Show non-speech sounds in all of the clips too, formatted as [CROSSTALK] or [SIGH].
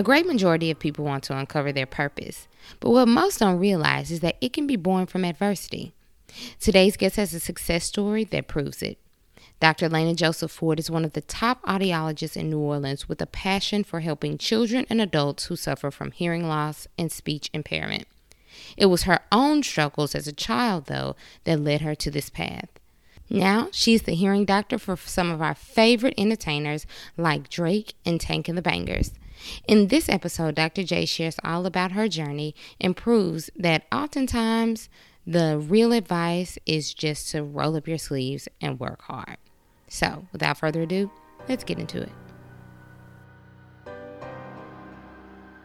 A great majority of people want to uncover their purpose, but what most don't realize is that it can be born from adversity. Today's guest has a success story that proves it. Dr. Lana Joseph Ford is one of the top audiologists in New Orleans with a passion for helping children and adults who suffer from hearing loss and speech impairment. It was her own struggles as a child, though, that led her to this path. Now, she's the hearing doctor for some of our favorite entertainers like Drake and Tank and the Bangas. In this episode, Dr. J shares all about her journey and proves that oftentimes the real advice is just to roll up your sleeves and work hard. So, without further ado, let's get into it.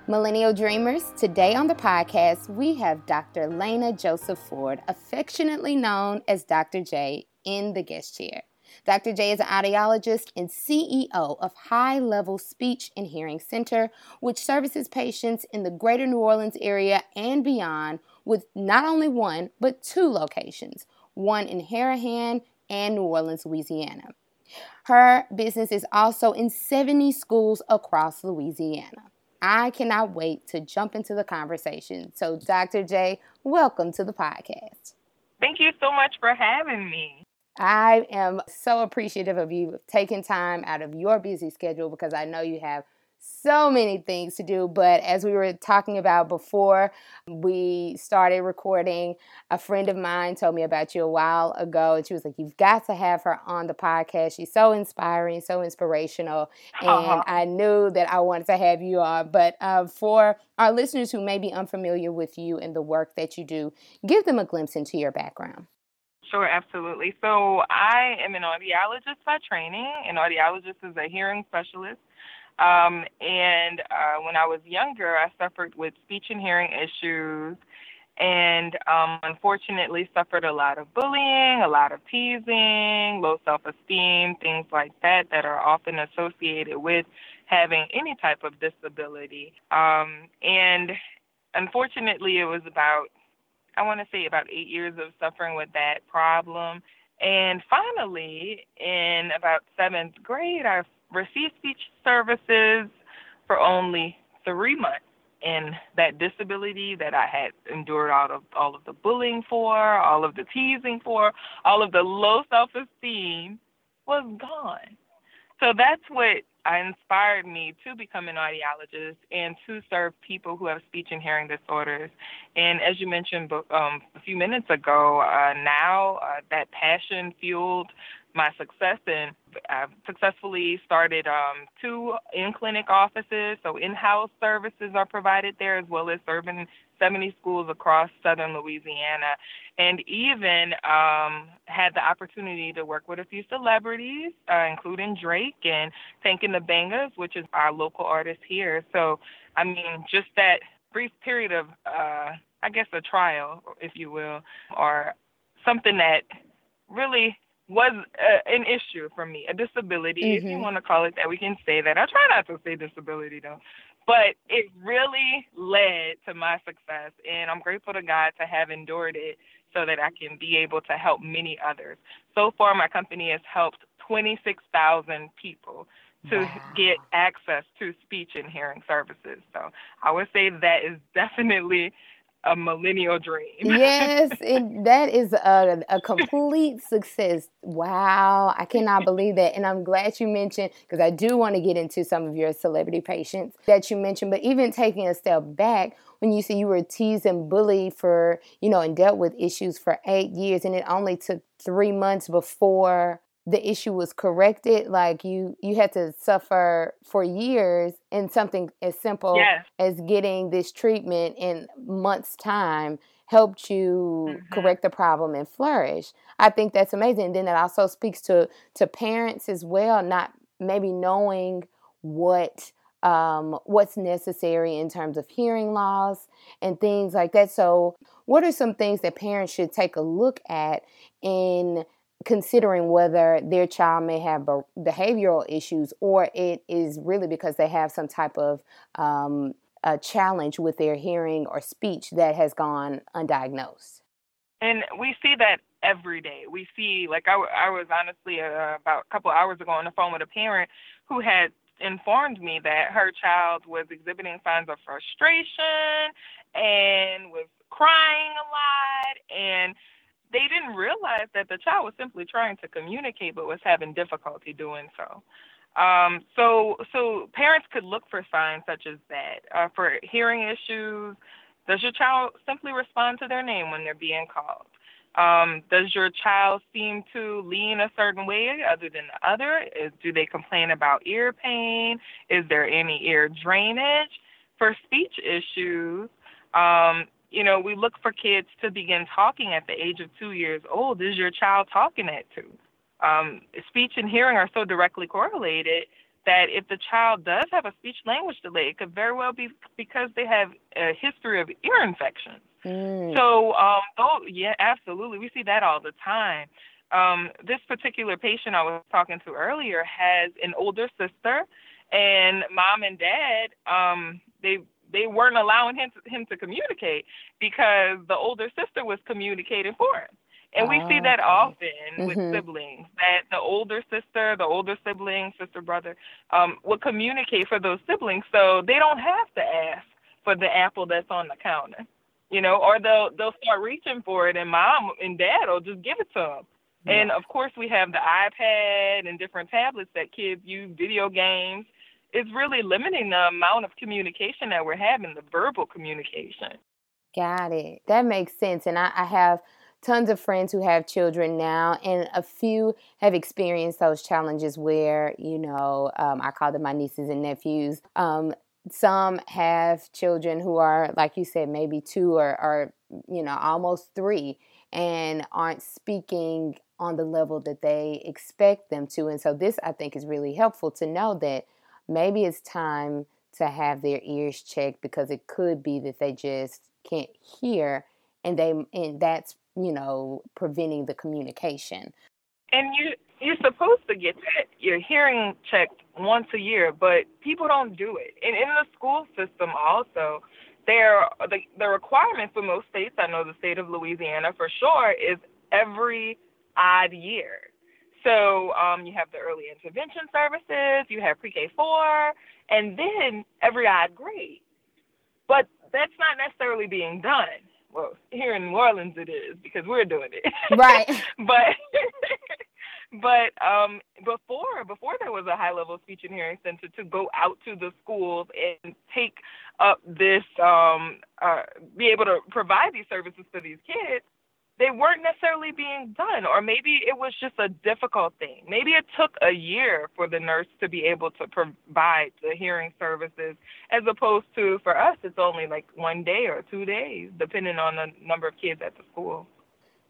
Millennial Dreamers, today on the podcast, we have Dr. Lena Joseph Ford, affectionately known as Dr. J, in the guest chair. Dr. J is an audiologist and CEO of High Level Speech and Hearing Center, which services patients in the greater New Orleans area and beyond with not only one, but two locations one in Harahan and New Orleans, Louisiana. Her business is also in 70 schools across Louisiana. I cannot wait to jump into the conversation. So, Dr. J, welcome to the podcast. Thank you so much for having me. I am so appreciative of you taking time out of your busy schedule because I know you have so many things to do. But as we were talking about before we started recording, a friend of mine told me about you a while ago. And she was like, You've got to have her on the podcast. She's so inspiring, so inspirational. And uh-huh. I knew that I wanted to have you on. But uh, for our listeners who may be unfamiliar with you and the work that you do, give them a glimpse into your background. Sure, absolutely. So I am an audiologist by training. An audiologist is a hearing specialist um, and uh, when I was younger, I suffered with speech and hearing issues, and um, unfortunately suffered a lot of bullying, a lot of teasing, low self-esteem, things like that that are often associated with having any type of disability. Um, and unfortunately, it was about I want to say about eight years of suffering with that problem. And finally, in about seventh grade, I received speech services for only three months. And that disability that I had endured all of all of the bullying for, all of the teasing for, all of the low self esteem was gone. So that's what inspired me to become an audiologist and to serve people who have speech and hearing disorders. And as you mentioned um, a few minutes ago, uh, now uh, that passion fueled my success and I've successfully started um, two in clinic offices. So in house services are provided there as well as serving 70 schools across southern Louisiana. And even um, had the opportunity to work with a few celebrities, uh, including Drake and Tank and the Bangas, which is our local artist here. So, I mean, just that brief period of, uh, I guess, a trial, if you will, or something that really was uh, an issue for me, a disability, mm-hmm. if you mm-hmm. want to call it that. We can say that. I try not to say disability though, but it really led to my success, and I'm grateful to God to have endured it so that I can be able to help many others. So far, my company has helped 26,000 people to wow. get access to speech and hearing services. So I would say that is [LAUGHS] definitely a millennial dream. yes, [LAUGHS] it, that is a, a complete success. Wow, I cannot believe that. And I'm glad you mentioned, because I do want to get into some of your celebrity patients that you mentioned, but even taking a step back, when you say you were teased and bullied for, you know, and dealt with issues for eight years, and it only took three months before the issue was corrected like you you had to suffer for years in something as simple yes. as getting this treatment in months time helped you mm-hmm. correct the problem and flourish i think that's amazing and then it also speaks to to parents as well not maybe knowing what um, what's necessary in terms of hearing loss and things like that. So, what are some things that parents should take a look at in considering whether their child may have behavioral issues or it is really because they have some type of um, a challenge with their hearing or speech that has gone undiagnosed? And we see that every day. We see, like, I, I was honestly uh, about a couple hours ago on the phone with a parent who had informed me that her child was exhibiting signs of frustration and was crying a lot and they didn't realize that the child was simply trying to communicate but was having difficulty doing so. Um, so, so parents could look for signs such as that. Uh, for hearing issues, does your child simply respond to their name when they're being called? Um, does your child seem to lean a certain way other than the other? Is, do they complain about ear pain? Is there any ear drainage? For speech issues, um, you know, we look for kids to begin talking at the age of two years old. Is your child talking at two? Um, speech and hearing are so directly correlated that if the child does have a speech language delay, it could very well be because they have a history of ear infections. Mm. So, um, oh, yeah, absolutely. We see that all the time. Um, this particular patient I was talking to earlier has an older sister, and mom and dad, um, they they weren't allowing him to, him to communicate because the older sister was communicating for him. And we see that often mm-hmm. with siblings that the older sister, the older sibling, sister, brother, um, will communicate for those siblings so they don't have to ask for the apple that's on the counter, you know, or they'll they'll start reaching for it, and mom and dad will just give it to them. Yeah. And of course, we have the iPad and different tablets that kids use, video games. It's really limiting the amount of communication that we're having, the verbal communication. Got it. That makes sense. And I, I have tons of friends who have children now, and a few have experienced those challenges where, you know, um, I call them my nieces and nephews. Um, some have children who are, like you said, maybe two or, or, you know, almost three and aren't speaking on the level that they expect them to. And so, this I think is really helpful to know that maybe it's time to have their ears checked because it could be that they just can't hear and they and that's you know, preventing the communication. And you you're supposed to get that your hearing checked once a year, but people don't do it. And in the school system also, there the the requirement for most states, I know the state of Louisiana for sure, is every odd year. So um, you have the early intervention services, you have pre-K four, and then every odd grade. But that's not necessarily being done well, here in New Orleans it is because we're doing it. [LAUGHS] Right. but [LAUGHS] but um before before there was a high level speech and hearing center to go out to the schools and take up this um uh be able to provide these services to these kids they weren't necessarily being done, or maybe it was just a difficult thing. Maybe it took a year for the nurse to be able to provide the hearing services, as opposed to for us, it's only like one day or two days, depending on the number of kids at the school.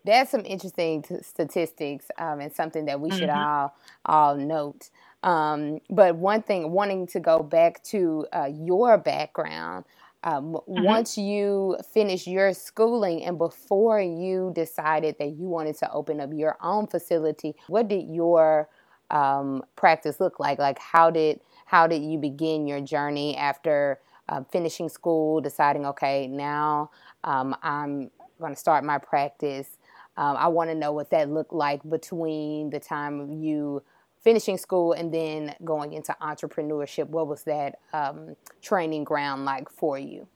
That's some interesting t- statistics um, and something that we should mm-hmm. all all note. Um, but one thing, wanting to go back to uh, your background, um, mm-hmm. Once you finished your schooling and before you decided that you wanted to open up your own facility, what did your um, practice look like? Like how did how did you begin your journey after uh, finishing school, deciding okay now um, I'm going to start my practice? Um, I want to know what that looked like between the time you finishing school and then going into entrepreneurship, what was that um, training ground like for you?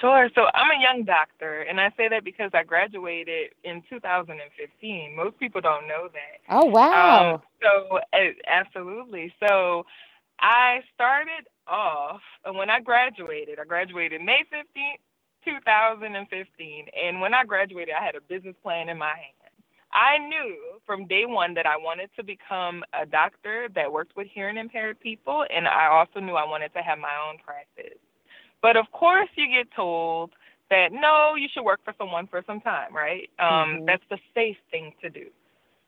Sure. So I'm a young doctor, and I say that because I graduated in 2015. Most people don't know that. Oh wow! Um, so uh, absolutely. So I started off when I graduated. I graduated May 15th, 2015, and when I graduated, I had a business plan in my hand. I knew from day one that I wanted to become a doctor that worked with hearing impaired people, and I also knew I wanted to have my own practice. But of course, you get told that no, you should work for someone for some time, right? Um, mm-hmm. That's the safe thing to do.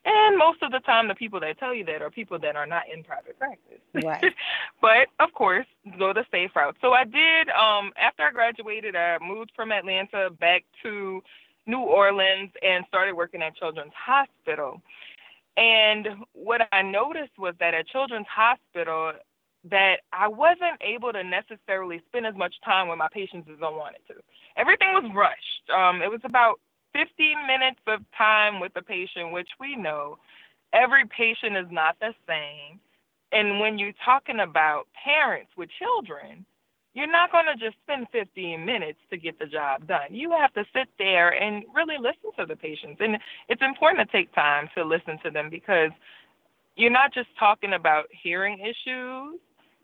And most of the time, the people that tell you that are people that are not in private practice. Right. [LAUGHS] but of course, go the safe route. So I did. Um, after I graduated, I moved from Atlanta back to New Orleans and started working at Children's Hospital. And what I noticed was that at Children's Hospital, that I wasn't able to necessarily spend as much time with my patients as I wanted to. Everything was rushed. Um, it was about 15 minutes of time with the patient, which we know every patient is not the same. And when you're talking about parents with children, you're not going to just spend 15 minutes to get the job done. You have to sit there and really listen to the patients. And it's important to take time to listen to them because you're not just talking about hearing issues,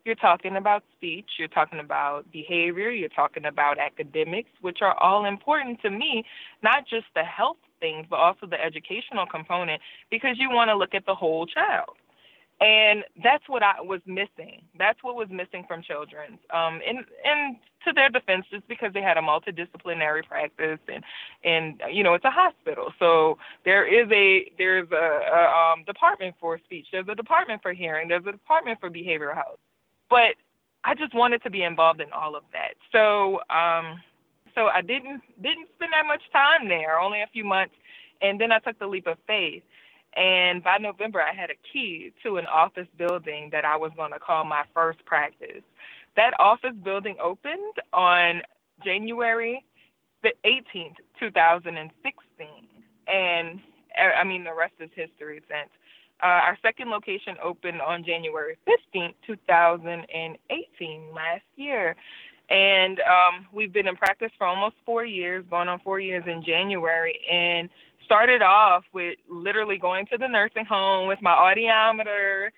you're talking about speech, you're talking about behavior, you're talking about academics, which are all important to me, not just the health things, but also the educational component, because you want to look at the whole child. And that's what I was missing. That's what was missing from children's. Um, and and to their defense, just because they had a multidisciplinary practice and and you know it's a hospital, so there is a there's a, a um, department for speech, there's a department for hearing, there's a department for behavioral health but I just wanted to be involved in all of that. So um, so I didn't didn't spend that much time there, only a few months, and then I took the leap of faith. And by November, I had a key to an office building that I was going to call my first practice. That office building opened on January the 18th, 2016. And I mean, the rest is history since. Uh, our second location opened on January 15th, 2018, last year. And um, we've been in practice for almost four years, going on four years in January, and started off with literally going to the nursing home with my audiometer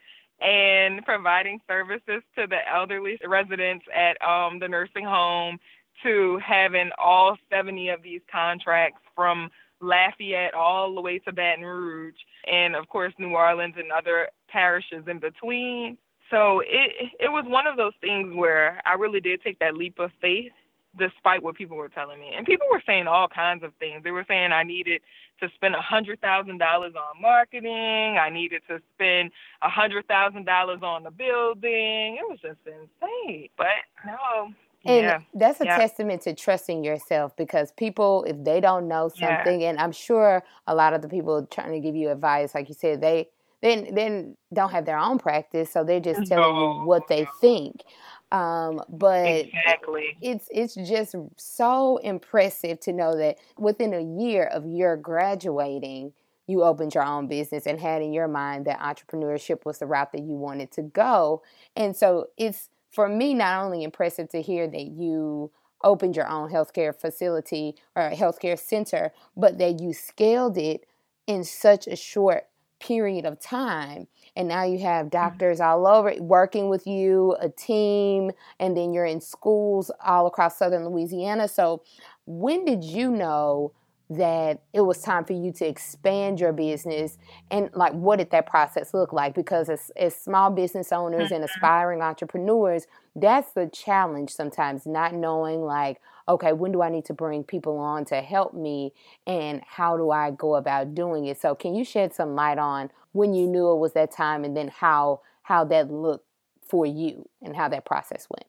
and providing services to the elderly residents at um, the nursing home to having all 70 of these contracts from Lafayette all the way to Baton Rouge, and of course New Orleans and other parishes in between. So it it was one of those things where I really did take that leap of faith despite what people were telling me. And people were saying all kinds of things. They were saying I needed to spend a hundred thousand dollars on marketing. I needed to spend a hundred thousand dollars on the building. It was just insane. But no, and yeah. that's a yeah. testament to trusting yourself because people, if they don't know something, yeah. and I'm sure a lot of the people trying to give you advice, like you said, they then then don't have their own practice, so they're just telling no. you what they think. Um, but exactly. it's it's just so impressive to know that within a year of your graduating, you opened your own business and had in your mind that entrepreneurship was the route that you wanted to go. And so it's for me not only impressive to hear that you opened your own healthcare facility or healthcare center, but that you scaled it in such a short period of time. And now you have mm-hmm. doctors all over working with you, a team, and then you're in schools all across southern Louisiana. So, when did you know that it was time for you to expand your business and like what did that process look like because as, as small business owners and mm-hmm. aspiring entrepreneurs that's the challenge sometimes not knowing like okay when do i need to bring people on to help me? And how do i go about doing it? So can you shed some light on when you knew it was that time and then how how that looked for you and how that process went?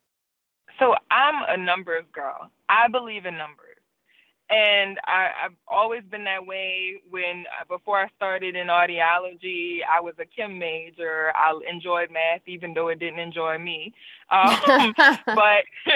So i'm a numbers girl. I believe in numbers and I, I've always been that way. When uh, before I started in audiology, I was a chem major. I enjoyed math, even though it didn't enjoy me. Um, [LAUGHS] but [LAUGHS]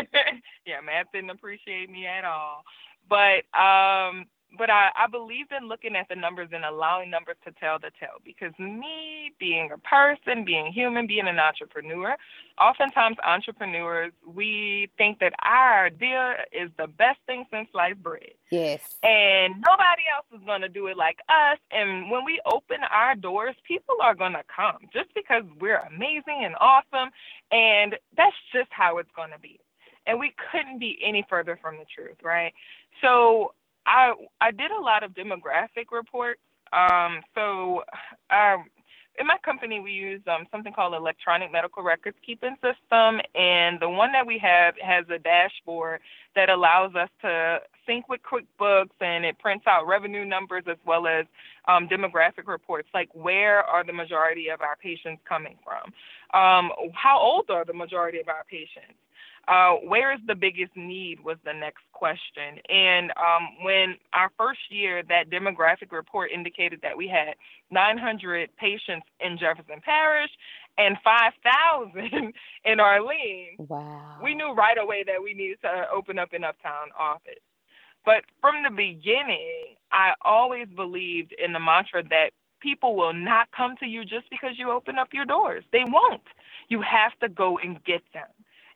yeah, math didn't appreciate me at all. But um, but I, I believe in looking at the numbers and allowing numbers to tell the tale because me being a person, being human, being an entrepreneur, oftentimes entrepreneurs, we think that our idea is the best thing since sliced bread. Yes. And nobody else is going to do it like us. And when we open our doors, people are going to come just because we're amazing and awesome. And that's just how it's going to be. And we couldn't be any further from the truth, right? So I I did a lot of demographic reports. Um, so um, in my company, we use um, something called electronic medical records keeping system, and the one that we have has a dashboard that allows us to sync with QuickBooks, and it prints out revenue numbers as well as um, demographic reports, like where are the majority of our patients coming from, um, how old are the majority of our patients. Uh, where is the biggest need was the next question. And um, when our first year, that demographic report indicated that we had 900 patients in Jefferson Parish and 5,000 [LAUGHS] in Orleans. Wow. We knew right away that we needed to open up an uptown office. But from the beginning, I always believed in the mantra that people will not come to you just because you open up your doors. They won't. You have to go and get them.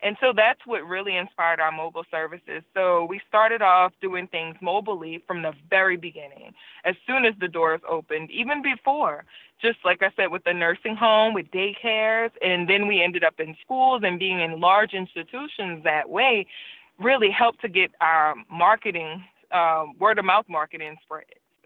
And so that's what really inspired our mobile services. So we started off doing things mobilely from the very beginning, as soon as the doors opened, even before, just like I said, with the nursing home, with daycares, and then we ended up in schools and being in large institutions that way really helped to get our marketing, uh, word of mouth marketing spread.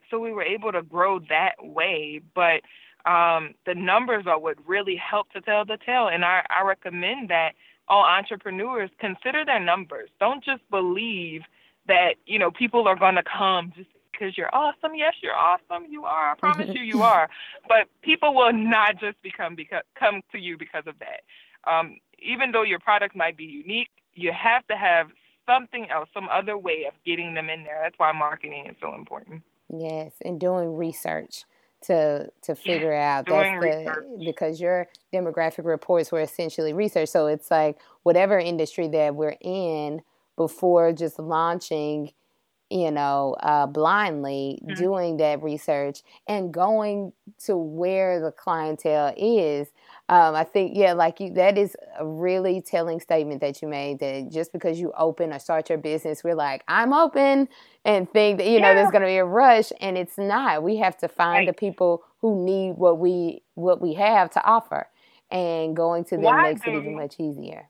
So we were able to grow that way, but um, the numbers are what really help to tell the tale. And I, I recommend that all entrepreneurs consider their numbers. Don't just believe that, you know, people are going to come just because you're awesome. Yes, you're awesome. You are. I promise you, you [LAUGHS] are. But people will not just become because come to you because of that. Um, even though your product might be unique, you have to have something else, some other way of getting them in there. That's why marketing is so important. Yes, and doing research to to figure out that's the because your demographic reports were essentially research. So it's like whatever industry that we're in before just launching, you know, uh, blindly mm-hmm. doing that research and going to where the clientele is. Um, I think, yeah, like you, that is a really telling statement that you made that just because you open or start your business, we're like, I'm open and think that, you know, there's going to be a rush and it's not. We have to find right. the people who need what we, what we have to offer and going to them Why makes it even much easier.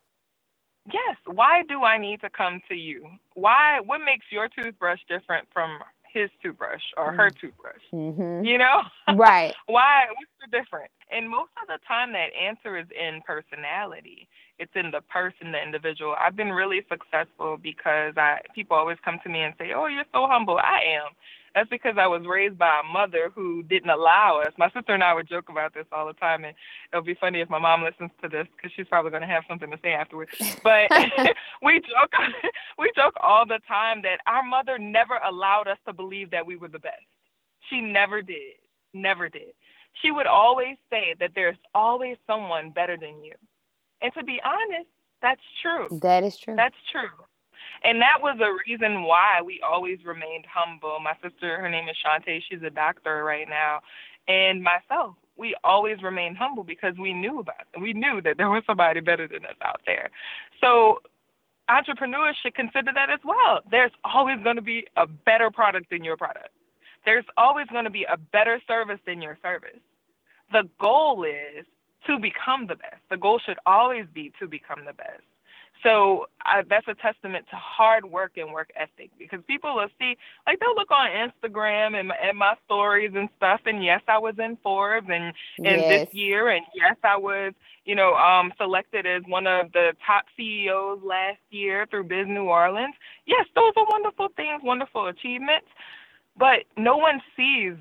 Yes. Why do I need to come to you? Why, what makes your toothbrush different from his toothbrush or her mm-hmm. toothbrush. Mm-hmm. You know? [LAUGHS] Right. Why? What's the difference? And most of the time, that answer is in personality. It's in the person, the individual. I've been really successful because I people always come to me and say, "Oh, you're so humble." I am. That's because I was raised by a mother who didn't allow us. My sister and I would joke about this all the time, and it'll be funny if my mom listens to this because she's probably going to have something to say afterwards. [LAUGHS] But [LAUGHS] we joke, [LAUGHS] we joke all the time that our mother never allowed us to believe that we were the best. She never did, never did. She would always say that there's always someone better than you. And to be honest, that's true. That is true. That's true. And that was a reason why we always remained humble. My sister, her name is Shantae, she's a doctor right now. And myself, we always remained humble because we knew about it. We knew that there was somebody better than us out there. So entrepreneurs should consider that as well. There's always going to be a better product than your product. There's always going to be a better service than your service. The goal is to become the best. The goal should always be to become the best. So I, that's a testament to hard work and work ethic because people will see, like they'll look on Instagram and, and my stories and stuff. And yes, I was in Forbes and, and yes. this year. And yes, I was, you know, um, selected as one of the top CEOs last year through Biz New Orleans. Yes, those are wonderful things, wonderful achievements. But no one sees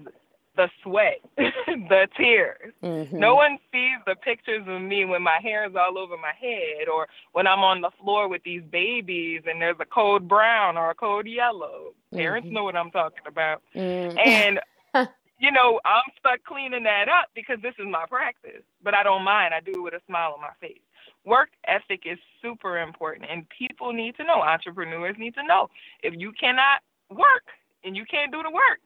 the sweat, [LAUGHS] the tears. Mm-hmm. No one sees the pictures of me when my hair is all over my head or when I'm on the floor with these babies and there's a cold brown or a cold yellow. Mm-hmm. Parents know what I'm talking about. Mm-hmm. And [LAUGHS] you know, I'm stuck cleaning that up because this is my practice. But I don't mind. I do it with a smile on my face. Work ethic is super important and people need to know, entrepreneurs need to know. If you cannot work and you can't do the work,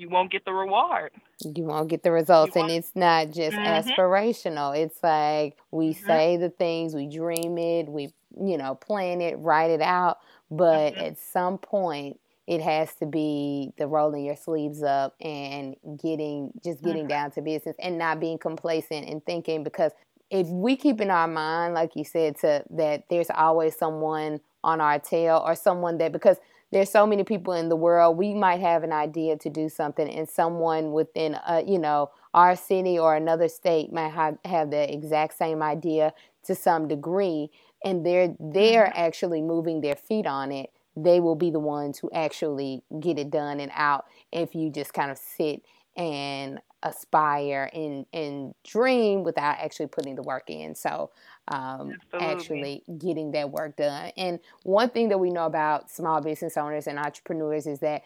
you won't get the reward. You won't get the results. And it's not just mm-hmm. aspirational. It's like we mm-hmm. say the things, we dream it, we, you know, plan it, write it out. But mm-hmm. at some point, it has to be the rolling your sleeves up and getting, just getting mm-hmm. down to business and not being complacent and thinking because if we keep in our mind, like you said, to that there's always someone on our tail or someone that because there's so many people in the world we might have an idea to do something and someone within a you know our city or another state might have, have the exact same idea to some degree and they're they're mm-hmm. actually moving their feet on it they will be the ones who actually get it done and out if you just kind of sit and aspire and and dream without actually putting the work in. So um, actually getting that work done. And one thing that we know about small business owners and entrepreneurs is that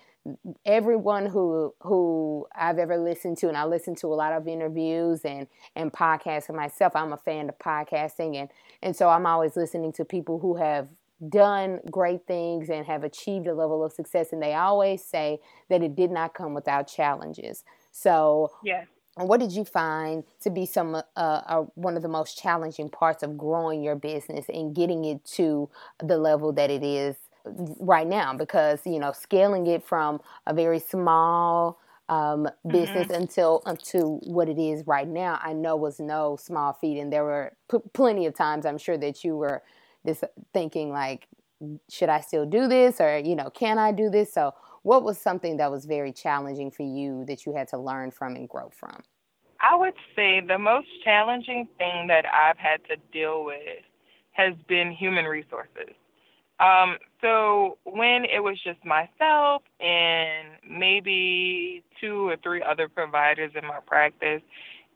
everyone who who I've ever listened to and I listen to a lot of interviews and and podcasts and myself I'm a fan of podcasting. And and so I'm always listening to people who have done great things and have achieved a level of success. And they always say that it did not come without challenges so, yes. What did you find to be some uh, uh, one of the most challenging parts of growing your business and getting it to the level that it is right now? Because you know, scaling it from a very small um, business mm-hmm. until until what it is right now, I know was no small feat, and there were p- plenty of times I'm sure that you were just thinking like, should I still do this, or you know, can I do this? So, what was something that was very challenging for you that you had to learn from and grow from? I would say the most challenging thing that I've had to deal with has been human resources. Um, so when it was just myself and maybe two or three other providers in my practice,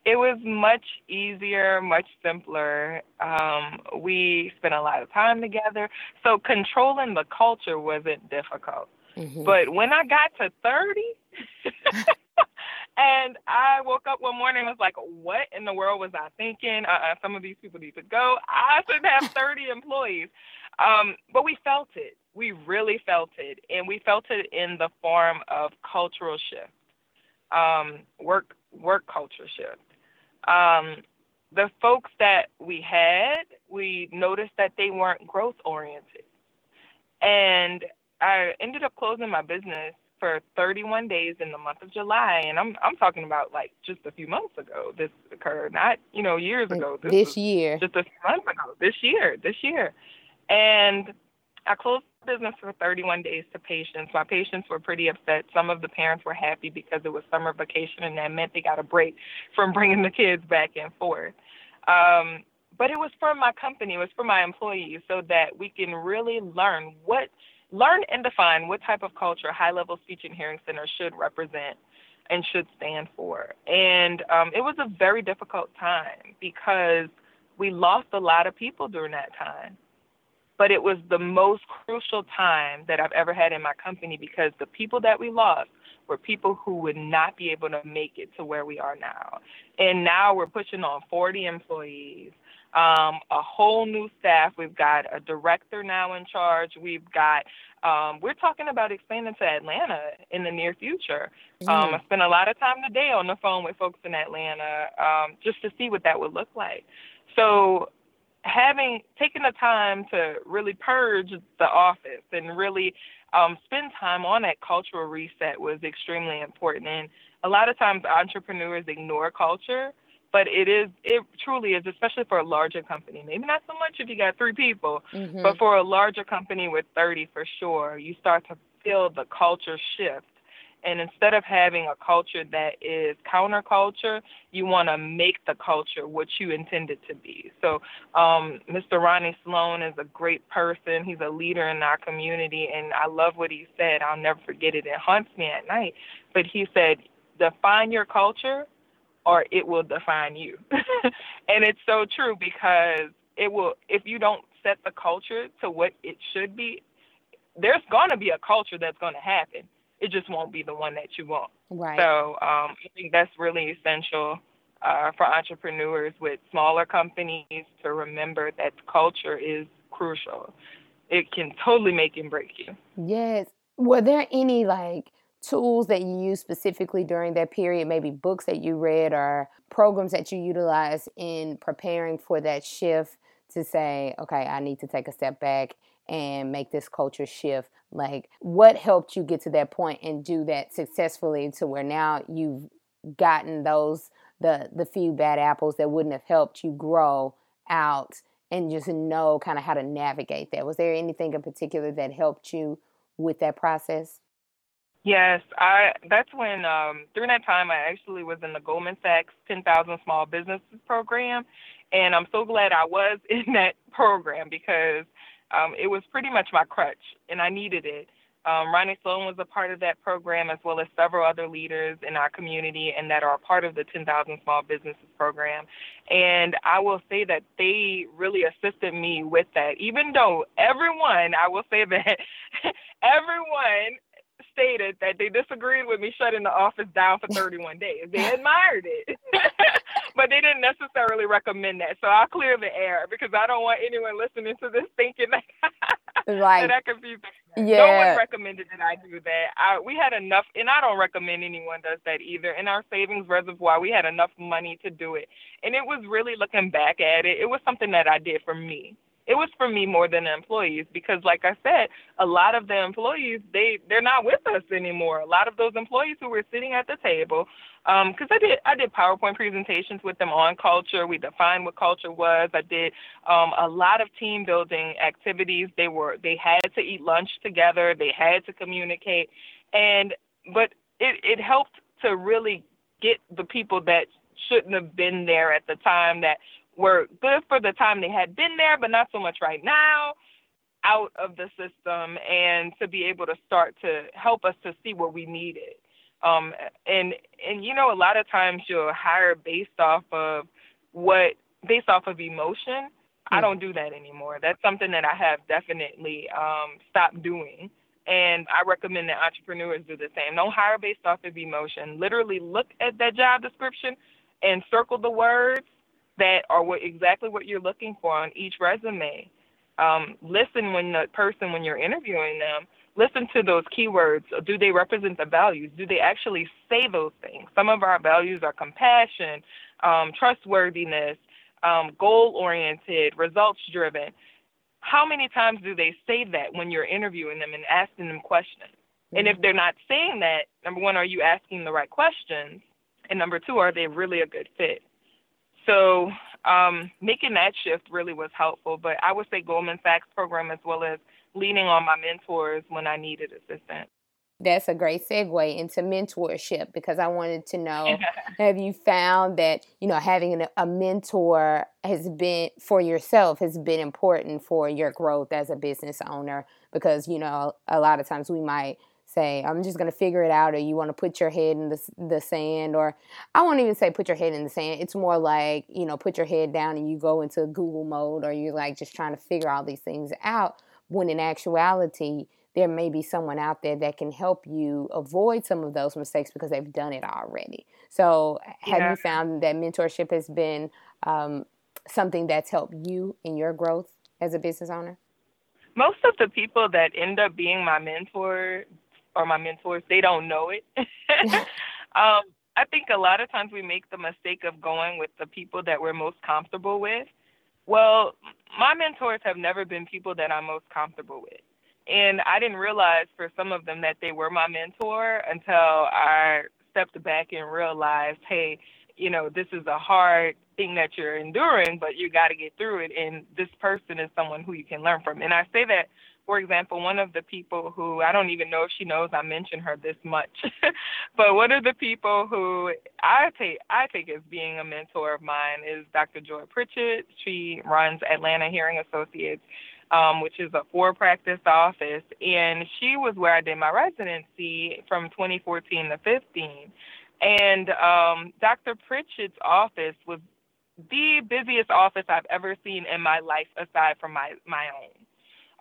it was much easier, much simpler. Um, we spent a lot of time together, so controlling the culture wasn't difficult. Mm-hmm. But when I got to 30, [LAUGHS] and I woke up one morning and was like, what in the world was I thinking? Uh-uh, some of these people need to go. I should have [LAUGHS] 30 employees. Um, but we felt it. We really felt it. And we felt it in the form of cultural shift, um, work, work culture shift. Um, the folks that we had, we noticed that they weren't growth oriented. And I ended up closing my business for 31 days in the month of July, and I'm I'm talking about like just a few months ago. This occurred, not you know years ago. This, this year, just a few months ago. This year, this year, and I closed the business for 31 days to patients. My patients were pretty upset. Some of the parents were happy because it was summer vacation, and that meant they got a break from bringing the kids back and forth. Um, but it was for my company, it was for my employees, so that we can really learn what learn and define what type of culture high level speech and hearing center should represent and should stand for. And um, it was a very difficult time because we lost a lot of people during that time. But it was the most crucial time that I've ever had in my company because the people that we lost were people who would not be able to make it to where we are now. And now we're pushing on 40 employees um, a whole new staff. We've got a director now in charge. We've got, um, we're talking about expanding to Atlanta in the near future. Mm. Um, I spent a lot of time today on the phone with folks in Atlanta um, just to see what that would look like. So, having taken the time to really purge the office and really um, spend time on that cultural reset was extremely important. And a lot of times entrepreneurs ignore culture but it is it truly is especially for a larger company maybe not so much if you got three people mm-hmm. but for a larger company with 30 for sure you start to feel the culture shift and instead of having a culture that is counterculture, you want to make the culture what you intended to be. So, um, Mr. Ronnie Sloan is a great person. He's a leader in our community, and I love what he said. I'll never forget it. It haunts me at night. But he said, define your culture or it will define you. [LAUGHS] and it's so true because it will if you don't set the culture to what it should be, there's going to be a culture that's going to happen. It just won't be the one that you want. Right. So um, I think that's really essential uh, for entrepreneurs with smaller companies to remember that culture is crucial. It can totally make and break you. Yes. Were there any like tools that you use specifically during that period, maybe books that you read or programs that you utilize in preparing for that shift to say, okay, I need to take a step back and make this culture shift? Like, what helped you get to that point and do that successfully to where now you've gotten those the the few bad apples that wouldn't have helped you grow out and just know kind of how to navigate that? Was there anything in particular that helped you with that process? Yes, I. That's when um, during that time I actually was in the Goldman Sachs 10,000 Small Businesses program, and I'm so glad I was [LAUGHS] in that program because um, it was pretty much my crutch, and I needed it. Um, Ronnie Sloan was a part of that program, as well as several other leaders in our community and that are part of the 10,000 Small Businesses program. And I will say that they really assisted me with that, even though everyone, I will say that [LAUGHS] everyone stated that they disagreed with me shutting the office down for 31 days. They admired it, [LAUGHS] but they didn't necessarily recommend that. So I'll clear the air because I don't want anyone listening to this thinking [LAUGHS] that, right. that I confused. Yeah. No one recommended that I do that. I, we had enough, and I don't recommend anyone does that either. In our savings reservoir, we had enough money to do it. And it was really looking back at it, it was something that I did for me it was for me more than the employees because like i said a lot of the employees they they're not with us anymore. A lot of those employees who were sitting at the table because um, i did i did powerpoint presentations with them on culture. We defined what culture was. I did um, a lot of team building activities. They were they had to eat lunch together. They had to communicate. And but it it helped to really get the people that shouldn't have been there at the time that were good for the time they had been there, but not so much right now, out of the system, and to be able to start to help us to see what we needed. Um, and and you know, a lot of times you'll hire based off of what based off of emotion. I hmm. don't do that anymore. That's something that I have definitely um, stopped doing. And I recommend that entrepreneurs do the same. Don't hire based off of emotion. Literally look at that job description and circle the words that are what, exactly what you're looking for on each resume. Um, listen when the person, when you're interviewing them, listen to those keywords. Do they represent the values? Do they actually say those things? Some of our values are compassion, um, trustworthiness, um, goal oriented, results driven. How many times do they say that when you're interviewing them and asking them questions? Mm-hmm. And if mm-hmm. they're not saying that, number one, are you asking the right questions? And number two, are they really a good fit? So um, making that shift really was helpful. But I would say Goldman Sachs program as well as leaning on my mentors when I needed assistance. That's a great segue into mentorship because I wanted to know [LAUGHS] have you found that, you know, having a mentor has been for yourself has been important for your growth as a business owner because, you know, a lot of times we might say i'm just going to figure it out or you want to put your head in the, the sand or i won't even say put your head in the sand. It's more like you know put your head down and you go into google mode or you're like just trying to figure all these things out when in actuality there may be someone out there that can help you avoid some of those mistakes because they've done it already. So have yeah. you found that mentorship has been um, something that's helped you in your growth as a business owner? Most of the people that end up being my mentor or my mentors, they don't know it. [LAUGHS] [LAUGHS] um, I think a lot of times we make the mistake of going with the people that we're most comfortable with. Well, my mentors have never been people that I'm most comfortable with. And I didn't realize for some of them that they were my mentor until I stepped back and realized, hey, you know, this is a hard thing that you're enduring, but you got to get through it. And this person is someone who you can learn from. And I say that for example, one of the people who I don't even know if she knows I mention her this much, [LAUGHS] but one of the people who I take I take as being a mentor of mine is Dr. Joy Pritchett. She runs Atlanta Hearing Associates, um, which is a four practice office, and she was where I did my residency from 2014 to 15. And um, Dr. Pritchett's office was the busiest office I've ever seen in my life, aside from my my own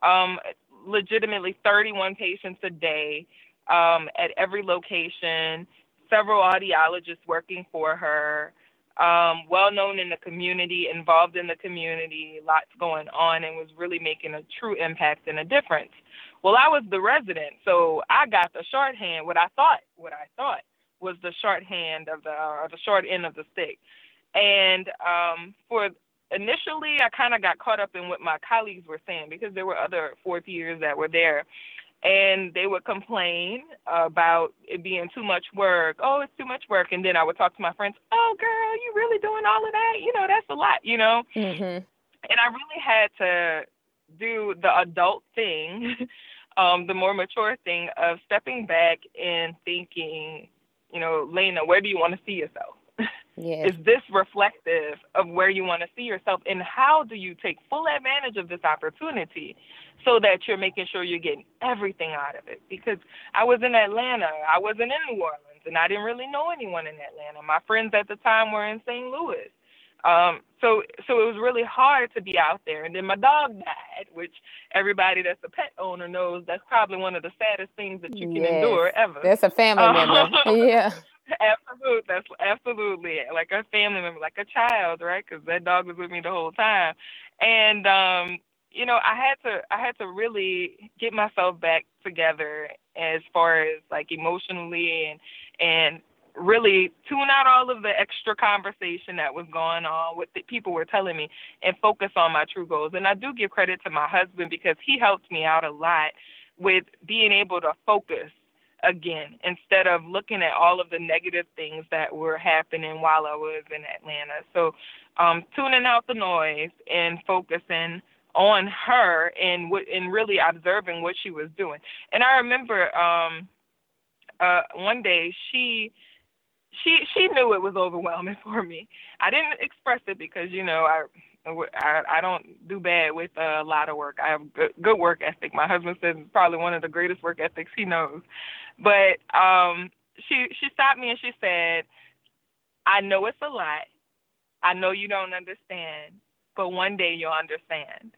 um, legitimately 31 patients a day um, at every location, several audiologists working for her, um, well known in the community, involved in the community, lots going on, and was really making a true impact and a difference. Well, I was the resident, so I got the shorthand. What I thought, what I thought was the shorthand of the or the short end of the stick. And um, for initially I kind of got caught up in what my colleagues were saying because there were other fourth years that were there and they would complain about it being too much work. Oh, it's too much work. And then I would talk to my friends, oh, girl, you really doing all of that? You know, that's a lot, you know? Mm-hmm. And I really had to do the adult thing [LAUGHS] um, the more mature thing of stepping back and thinking, you know, Lena, where do you want to see yourself? Yes. Is this reflective of where you want to see yourself? And how do you take full advantage of this opportunity so that you're making sure you're getting everything out of it? Because I was in Atlanta, I wasn't in New Orleans, and I didn't really know anyone in Atlanta. My friends at the time were in St. Louis. Um, so so it was really hard to be out there. And then my dog died, which everybody that's a pet owner knows that's probably one of the saddest things that you can yes. endure ever. That's a family um, member. [LAUGHS] yeah. [LAUGHS] Absolutely, that's absolutely like a family member, like a child, right? Because that dog was with me the whole time, and um, you know, I had to, I had to really get myself back together as far as like emotionally and and really tune out all of the extra conversation that was going on with the people were telling me and focus on my true goals. And I do give credit to my husband because he helped me out a lot with being able to focus again instead of looking at all of the negative things that were happening while I was in Atlanta. So um tuning out the noise and focusing on her and what and really observing what she was doing. And I remember um uh one day she she she knew it was overwhelming [LAUGHS] for me. I didn't express it because you know I I, I don't do bad with a lot of work. I have good, good work ethic. My husband says probably one of the greatest work ethics he knows. But um, she she stopped me and she said, "I know it's a lot. I know you don't understand, but one day you'll understand."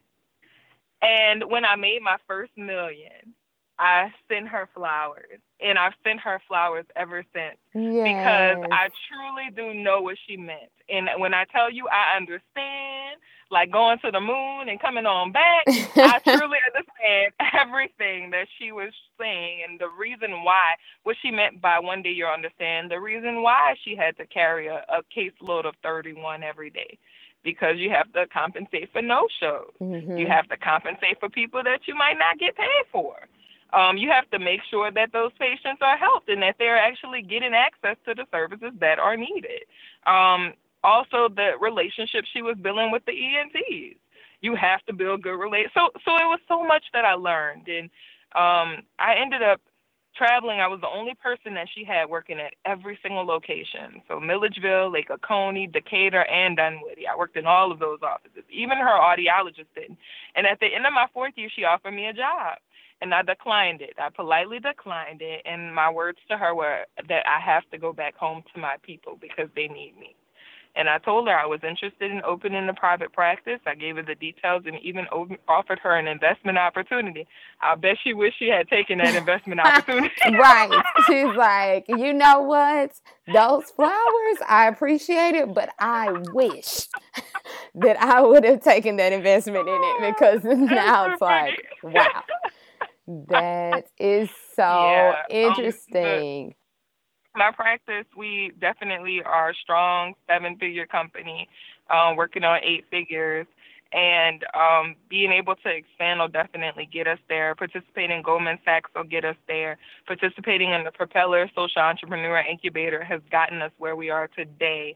And when I made my first million, I sent her flowers, and I've sent her flowers ever since yes. because I truly do know what she meant. And when I tell you I understand, like going to the moon and coming on back, I [LAUGHS] truly understand everything that she was saying and the reason why, what she meant by one day you'll understand, the reason why she had to carry a, a caseload of 31 every day because you have to compensate for no shows. Mm-hmm. You have to compensate for people that you might not get paid for um, you have to make sure that those patients are helped and that they're actually getting access to the services that are needed. Um, also, the relationship she was building with the ENTs. You have to build good relations. So, so it was so much that I learned, and um, I ended up traveling. I was the only person that she had working at every single location. So Milledgeville, Lake Oconee, Decatur, and Dunwoody. I worked in all of those offices. Even her audiologist did. And at the end of my fourth year, she offered me a job and I declined it. I politely declined it, and my words to her were that I have to go back home to my people because they need me. And I told her I was interested in opening a private practice. I gave her the details and even offered her an investment opportunity. I bet she wished she had taken that investment [LAUGHS] opportunity. [LAUGHS] right. She's like, you know what? Those flowers, I appreciate it, but I wish [LAUGHS] that I would have taken that investment in it because now it's like, wow. That [LAUGHS] is so yeah, interesting. Um, the, my practice, we definitely are a strong seven figure company, um, working on eight figures. And um, being able to expand will definitely get us there. Participating in Goldman Sachs will get us there. Participating in the Propeller Social Entrepreneur Incubator has gotten us where we are today.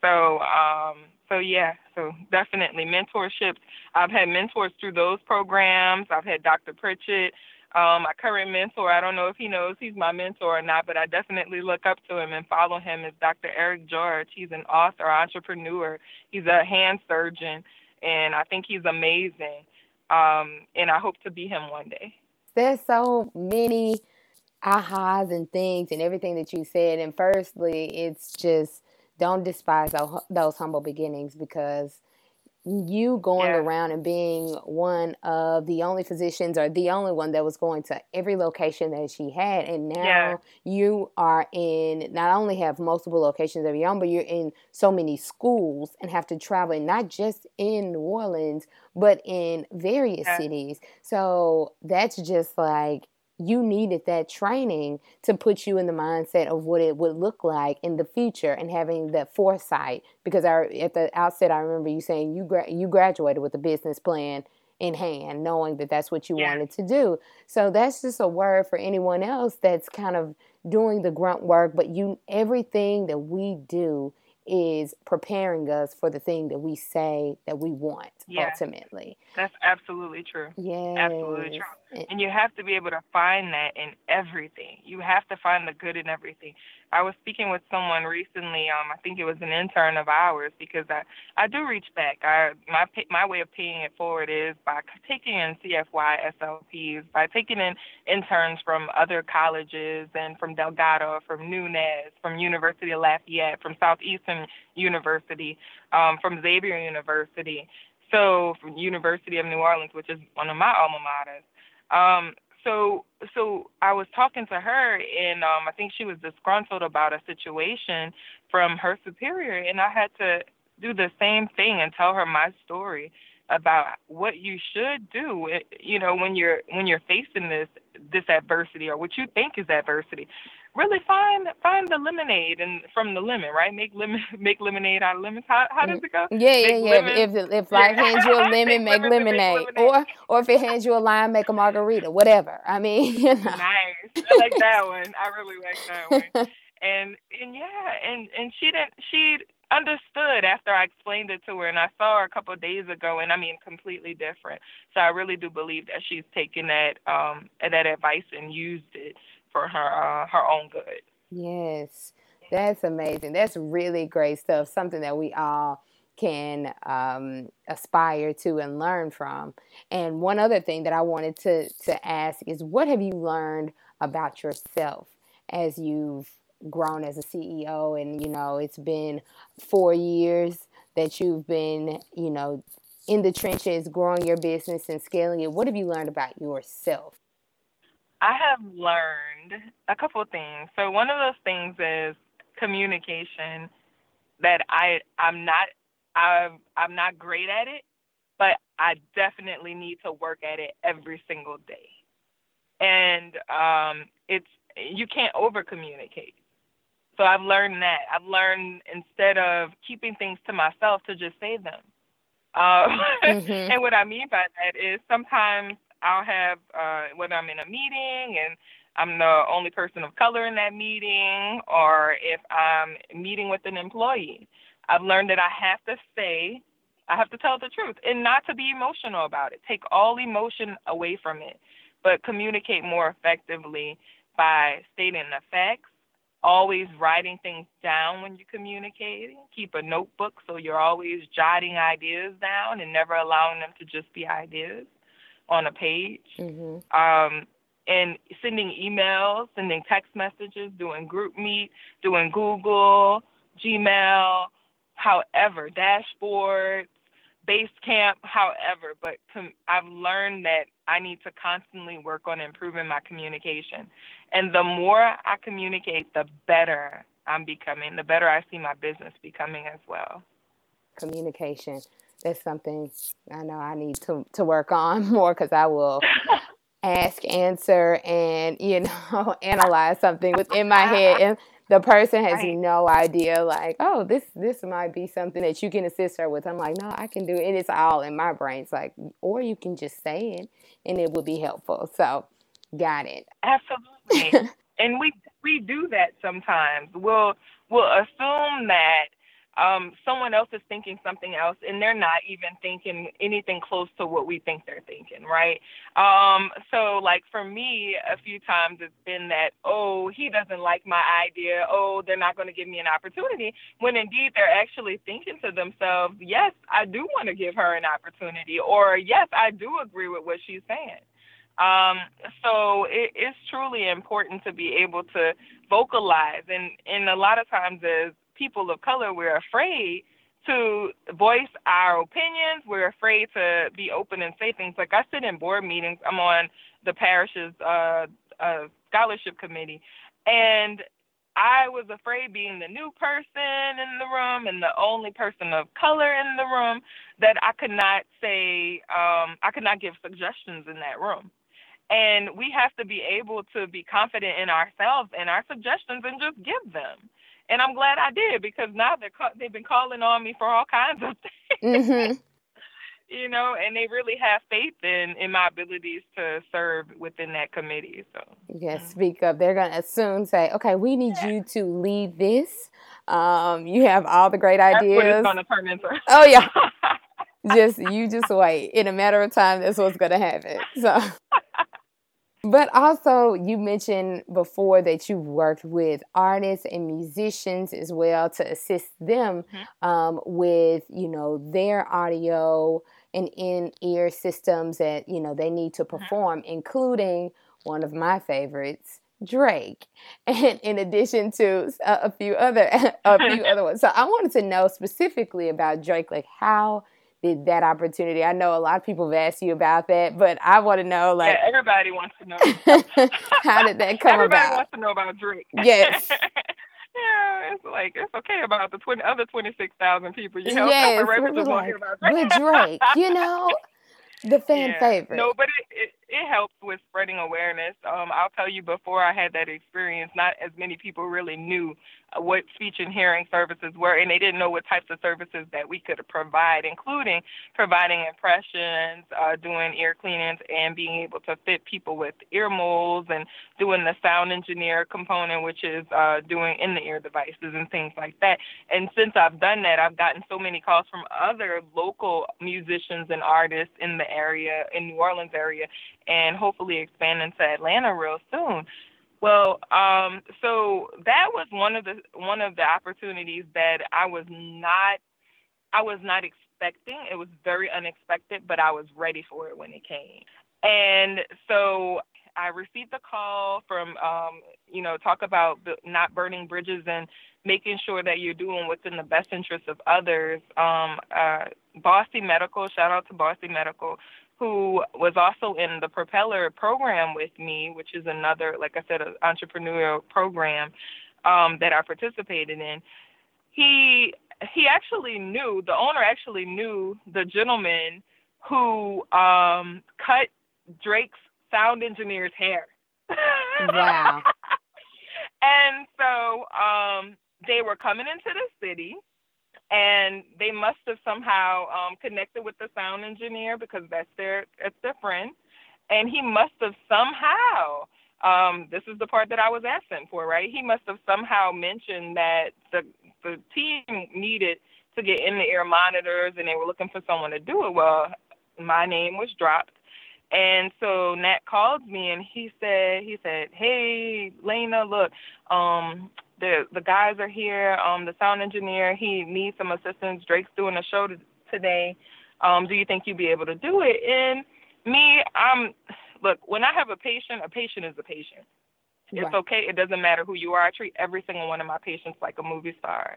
So, um, so yeah, so definitely mentorships. I've had mentors through those programs. I've had Dr. Pritchett, um, my current mentor, I don't know if he knows he's my mentor or not, but I definitely look up to him and follow him is Dr. Eric George. He's an author, entrepreneur. He's a hand surgeon, and I think he's amazing. Um, and I hope to be him one day. There's so many ahas and things and everything that you said. And firstly, it's just don't despise those humble beginnings because you going yeah. around and being one of the only physicians or the only one that was going to every location that she had and now yeah. you are in not only have multiple locations of your own but you're in so many schools and have to travel not just in new orleans but in various yeah. cities so that's just like you needed that training to put you in the mindset of what it would look like in the future and having that foresight. Because I, at the outset I remember you saying you gra- you graduated with a business plan in hand knowing that that's what you yeah. wanted to do. So that's just a word for anyone else that's kind of doing the grunt work but you everything that we do is preparing us for the thing that we say that we want yeah. ultimately. That's absolutely true. Yeah. Absolutely true. And you have to be able to find that in everything. You have to find the good in everything. I was speaking with someone recently. Um, I think it was an intern of ours because I I do reach back. I my my way of paying it forward is by taking in CFY SLPs, by taking in interns from other colleges and from Delgado, from Nunez, from University of Lafayette, from Southeastern University, um, from Xavier University, so from University of New Orleans, which is one of my alma maters. Um, so so I was talking to her and um I think she was disgruntled about a situation from her superior and I had to do the same thing and tell her my story about what you should do you know when you're when you're facing this this adversity or what you think is adversity really find find the lemonade and from the lemon, right? Make lemon [LAUGHS] make lemonade out of lemons. How how does it go? Yeah, yeah, yeah. Lemon. If if, if life hands you a [LAUGHS] lemon, make, lemon lemonade. make, lemonade. Or or if it hands you a lime, make a margarita. Whatever. I mean, [LAUGHS] you know. Nice. I like that one. I really like that one. and and yeah, and and she didn't she understood after I explained it to her, and I saw her a couple of days ago, and I mean completely different. So I really do believe that she's taken that um that advice and used it for her uh, her own good. Yes, that's amazing. That's really great stuff. Something that we all can um, aspire to and learn from. And one other thing that I wanted to to ask is, what have you learned about yourself as you've grown as a CEO? And you know, it's been four years that you've been, you know, in the trenches, growing your business and scaling it. What have you learned about yourself? I have learned a couple of things. So one of those things is communication that I I'm not I'm I'm not great at it, but I definitely need to work at it every single day. And um it's you can't over communicate. So I've learned that. I've learned instead of keeping things to myself to just say them. Um, [LAUGHS] mm-hmm. and what I mean by that is sometimes I'll have uh, whether I'm in a meeting and I'm the only person of color in that meeting, or if I'm meeting with an employee. I've learned that I have to say, I have to tell the truth and not to be emotional about it. Take all emotion away from it, but communicate more effectively by stating the facts, always writing things down when you're communicating. Keep a notebook so you're always jotting ideas down and never allowing them to just be ideas on a page. Mm-hmm. Um, and sending emails, sending text messages, doing group meet, doing Google, Gmail, however, dashboards, Basecamp, however. But com- I've learned that I need to constantly work on improving my communication. And the more I communicate, the better I'm becoming, the better I see my business becoming as well. Communication that's something I know I need to to work on [LAUGHS] more because I will ask, answer, and you know [LAUGHS] analyze something within my head, [LAUGHS] and the person has right. no idea. Like, oh, this this might be something that you can assist her with. I'm like, no, I can do it. And it's all in my brain. It's like, or you can just say it, and it will be helpful. So, got it. Absolutely. and we we do that sometimes. We'll we'll assume that um, someone else is thinking something else and they're not even thinking anything close to what we think they're thinking, right? Um, so, like for me, a few times it's been that, oh, he doesn't like my idea. Oh, they're not going to give me an opportunity. When indeed they're actually thinking to themselves, yes, I do want to give her an opportunity, or yes, I do agree with what she's saying. Um, so it, it's truly important to be able to vocalize, and and a lot of times as people of color, we're afraid to voice our opinions. We're afraid to be open and say things. Like I sit in board meetings. I'm on the parish's uh, uh, scholarship committee, and I was afraid being the new person in the room and the only person of color in the room that I could not say um, I could not give suggestions in that room. And we have to be able to be confident in ourselves and our suggestions and just give them and I'm glad I did because now they're ca- they've been calling on me for all kinds of [LAUGHS] things. Mm-hmm. you know, and they really have faith in in my abilities to serve within that committee. So yes, mm-hmm. speak up. They're gonna soon say, "Okay, we need yeah. you to lead this. Um, you have all the great ideas." That's what it's gonna turn into. oh yeah. [LAUGHS] just you just wait. In a matter of time, that's what's gonna happen. So [LAUGHS] but also, you mentioned before that you've worked with artists and musicians as well to assist them mm-hmm. um, with, you know, their audio and in-ear systems that you know they need to mm-hmm. perform, mm-hmm. including one of my favorites, Drake, [LAUGHS] and in addition to a, a few other [LAUGHS] a few [LAUGHS] other ones. So I wanted to know specifically about Drake, like how that opportunity? I know a lot of people have asked you about that, but I want to know, like, yeah, everybody wants to know. [LAUGHS] [LAUGHS] how did that come everybody about? Everybody wants to know about Drake. [LAUGHS] Yes. yeah, it's like it's okay about the 20, other twenty six thousand people. You know, yes, right, like, about Drake. Drake, you know, the fan yeah. favorite. No, but it, it, it helps with spreading awareness. Um, I'll tell you, before I had that experience, not as many people really knew uh, what speech and hearing services were, and they didn't know what types of services that we could provide, including providing impressions, uh, doing ear cleanings, and being able to fit people with ear molds, and doing the sound engineer component, which is uh, doing in the ear devices and things like that. And since I've done that, I've gotten so many calls from other local musicians and artists in the area, in New Orleans area, and hopefully expand into Atlanta real soon. Well, um, so that was one of the one of the opportunities that I was not I was not expecting. It was very unexpected, but I was ready for it when it came. And so I received a call from, um, you know, talk about not burning bridges and making sure that you're doing what's in the best interest of others. Um, uh, Bossy Medical, shout out to Bossy Medical, who was also in the Propeller program with me, which is another, like I said, an entrepreneurial program um, that I participated in. He he actually knew the owner actually knew the gentleman who um, cut Drake's sound engineer's hair. Wow. [LAUGHS] and so um, they were coming into the city and they must have somehow um, connected with the sound engineer because that's their that's their friend, and he must have somehow. Um, this is the part that I was asking for, right? He must have somehow mentioned that the the team needed to get in the air monitors, and they were looking for someone to do it. Well, my name was dropped, and so Nat called me and he said, he said, hey, Lana, look, um, the the guys are here. Um, the sound engineer he needs some assistance. Drake's doing a show t- today. Um, do you think you'd be able to do it? And me, I'm look. When I have a patient, a patient is a patient. It's right. okay. It doesn't matter who you are. I treat every single one of my patients like a movie star.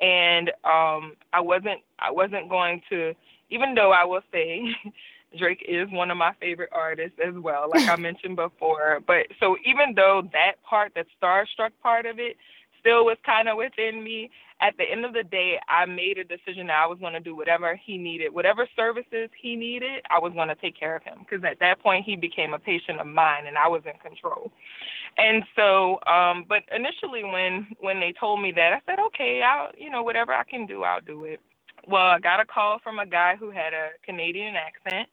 And um, I wasn't I wasn't going to, even though I will say [LAUGHS] Drake is one of my favorite artists as well, like I [LAUGHS] mentioned before. But so even though that part, that starstruck part of it, still was kind of within me, at the end of the day, I made a decision that I was going to do whatever he needed, whatever services he needed, I was going to take care of him. Because at that point, he became a patient of mine, and I was in control. And so, um, but initially, when when they told me that, I said, okay, I'll, you know, whatever I can do, I'll do it well, I got a call from a guy who had a Canadian accent,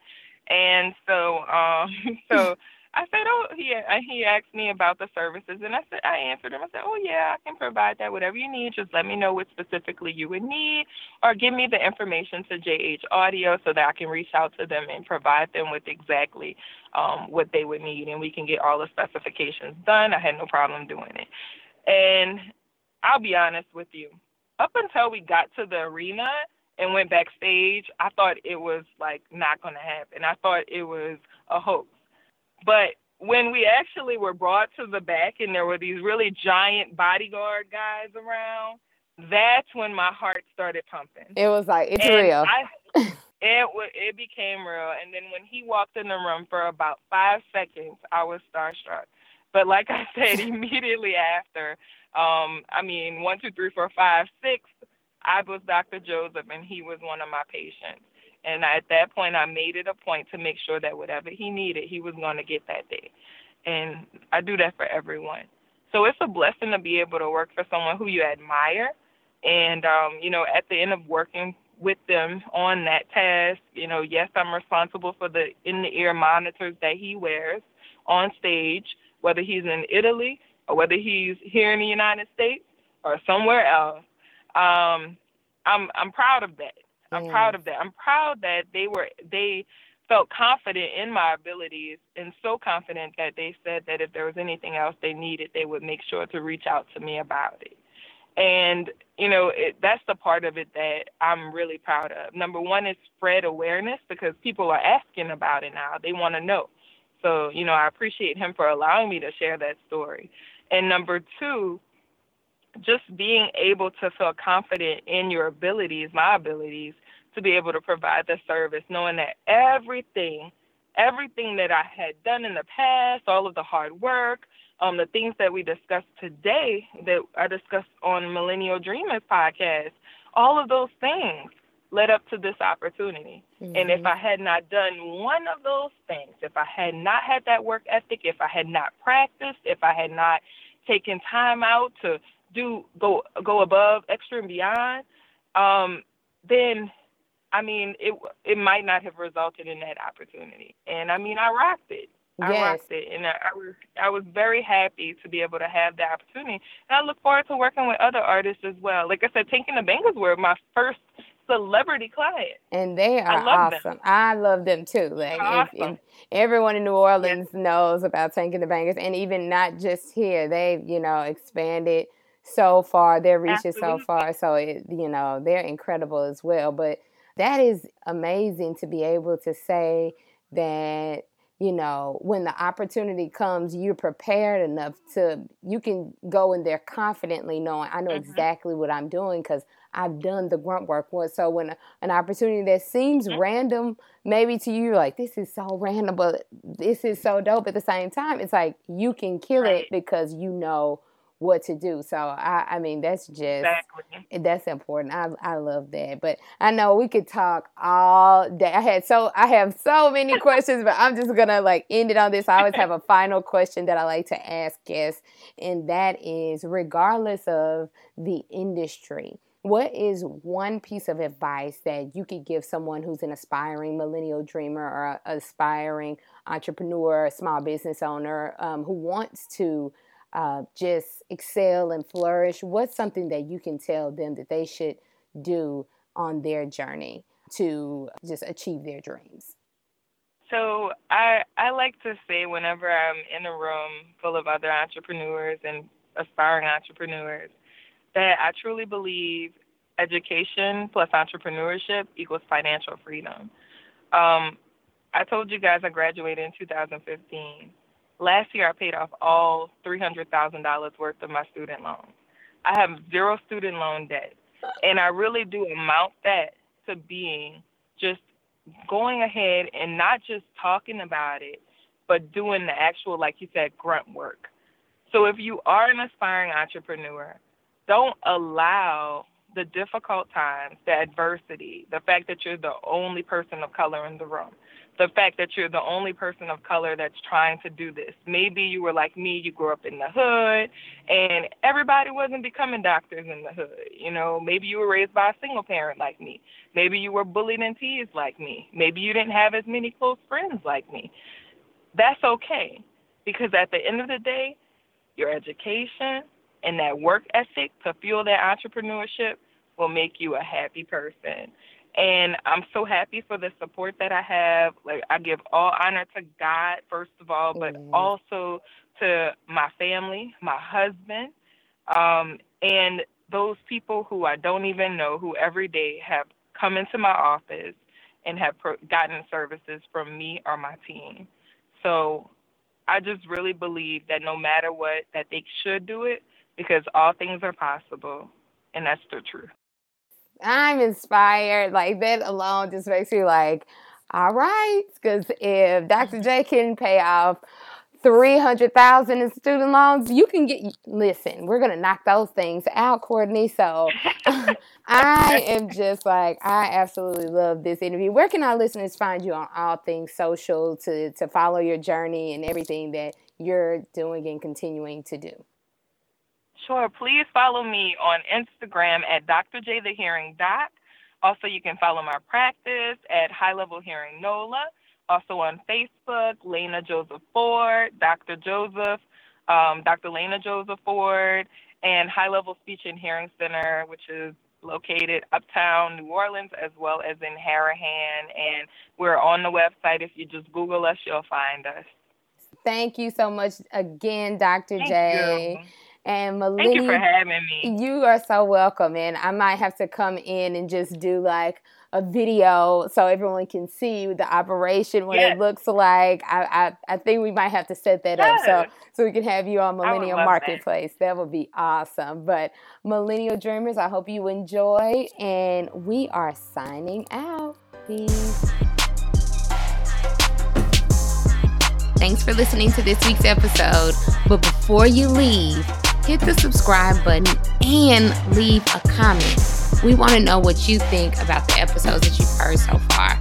and so um, [LAUGHS] so [LAUGHS] I said, oh, he he asked me about the services, and I said I answered him. I said, oh yeah, I can provide that. Whatever you need, just let me know what specifically you would need, or give me the information to JH Audio so that I can reach out to them and provide them with exactly um, what they would need, and we can get all the specifications done. I had no problem doing it, and I'll be honest with you. Up until we got to the arena, and went backstage, I thought it was like not going to happen. I thought it was a hoax. But when we actually were brought to the back and there were these really giant bodyguard guys around, that's when my heart started pumping. It was like it's and real. I, [LAUGHS] it it became real. And then when he walked in the room for about five seconds, I was starstruck. But like I said, [LAUGHS] immediately after, um, I mean, one, two, three, four, five, six I was Dr. Joseph, and he was one of my patients. And at that point, I made it a point to make sure that whatever he needed, he was going to get that day. And I do that for everyone. So it's a blessing to be able to work for someone who you admire. And, um, you know, at the end of working with them on that task, you know, yes, I'm responsible for the in the ear monitors that he wears on stage, whether he's in Italy or whether he's here in the United States or somewhere else um, I'm I'm proud of that. I'm proud of that. I'm proud that they were they felt confident in my abilities and so confident that they said that if there was anything else they needed, they would make sure to reach out to me about it. And you know it, that's the part of it that I'm really proud of. Number one is spread awareness because people are asking about it now. They want to know. So you know I appreciate him for allowing me to share that story. And number two, just being able to feel confident in your abilities, my abilities, to be able to provide the service, knowing that everything, everything that I had done in the past, all of the hard work, um, the things that we discussed today that I discussed on Millennial Dreamers podcast, all of those things led up to this opportunity. Mm-hmm. And if mm-hmm. I had not done one of those things, if I had not had that work ethic, if I had not practiced, if I had not taken time out to do go go above extra and beyond, um, then I mean it it might not have resulted in that opportunity. And I mean I rocked it. I yes. rocked it, and I, I was I was very happy to be able to have the opportunity. And I look forward to working with other artists as well. Like I said, Tank and the Bangas were my first celebrity client. And they are awesome. Them. I love them too. Like awesome. if, if everyone in New Orleans yes. knows about Tank and the Bangas, and even not just here, they've you know expanded so far. Their reach is so far. So it, you know they're incredible as well. But that is amazing to be able to say that you know when the opportunity comes you're prepared enough to you can go in there confidently knowing i know mm-hmm. exactly what i'm doing because i've done the grunt work so when an opportunity that seems mm-hmm. random maybe to you like this is so random but this is so dope at the same time it's like you can kill right. it because you know what to do. So I, I mean, that's just exactly. that's important. I, I love that. But I know we could talk all day. I had so I have so many [LAUGHS] questions, but I'm just gonna like end it on this. I always have a final question that I like to ask guests, and that is, regardless of the industry. What is one piece of advice that you could give someone who's an aspiring millennial dreamer or aspiring entrepreneur, small business owner um, who wants to uh, just excel and flourish? What's something that you can tell them that they should do on their journey to just achieve their dreams? So I I like to say whenever I'm in a room full of other entrepreneurs and aspiring entrepreneurs that I truly believe education plus entrepreneurship equals financial freedom. Um, I told you guys I graduated in 2015. Last year, I paid off all $300,000 worth of my student loans. I have zero student loan debt. And I really do amount that to being just going ahead and not just talking about it, but doing the actual, like you said, grunt work. So if you are an aspiring entrepreneur, don't allow the difficult times, the adversity, the fact that you're the only person of color in the room, the fact that you're the only person of color that's trying to do this. Maybe you were like me, you grew up in the hood, and everybody wasn't becoming doctors in the hood. You know, maybe you were raised by a single parent like me. Maybe you were bullied and teased like me. Maybe you didn't have as many close friends like me. That's okay, because at the end of the day, your education and that work ethic to fuel that entrepreneurship will make you a happy person. And I'm so happy for the support that I have. Like I give all honor to God first of all, but mm-hmm. also to my family, my husband, um, and those people who I don't even know who every day have come into my office and have pro- gotten services from me or my team. So I just really believe that no matter what, that they should do it because all things are possible, and that's the truth. I'm inspired. Like that alone just makes me like, all right, because if Dr. J can pay off three hundred thousand in student loans, you can get. Listen, we're gonna knock those things out, Courtney. So [LAUGHS] I am just like I absolutely love this interview. Where can our listeners find you on all things social to to follow your journey and everything that you're doing and continuing to do? Sure. Please follow me on Instagram at Dr. J the Hearing Doc. Also, you can follow my practice at High Level Hearing NOLA. Also on Facebook, Lana Joseph Ford, Dr. Joseph, um, Dr. Lana Joseph Ford, and High Level Speech and Hearing Center, which is located uptown New Orleans as well as in Harahan. And we're on the website. If you just Google us, you'll find us. Thank you so much again, Dr. Thank J. You. And Thank you for having me. You are so welcome. And I might have to come in and just do like a video so everyone can see the operation, what yes. it looks like. I, I, I think we might have to set that yes. up so so we can have you on Millennial Marketplace. That. that would be awesome. But Millennial Dreamers, I hope you enjoy, and we are signing out. Peace. Thanks for listening to this week's episode. But before you leave, hit the subscribe button and leave a comment. We want to know what you think about the episodes that you've heard so far.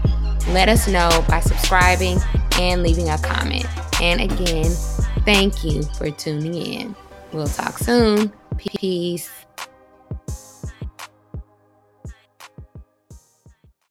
Let us know by subscribing and leaving a comment. And again, thank you for tuning in. We'll talk soon. Peace.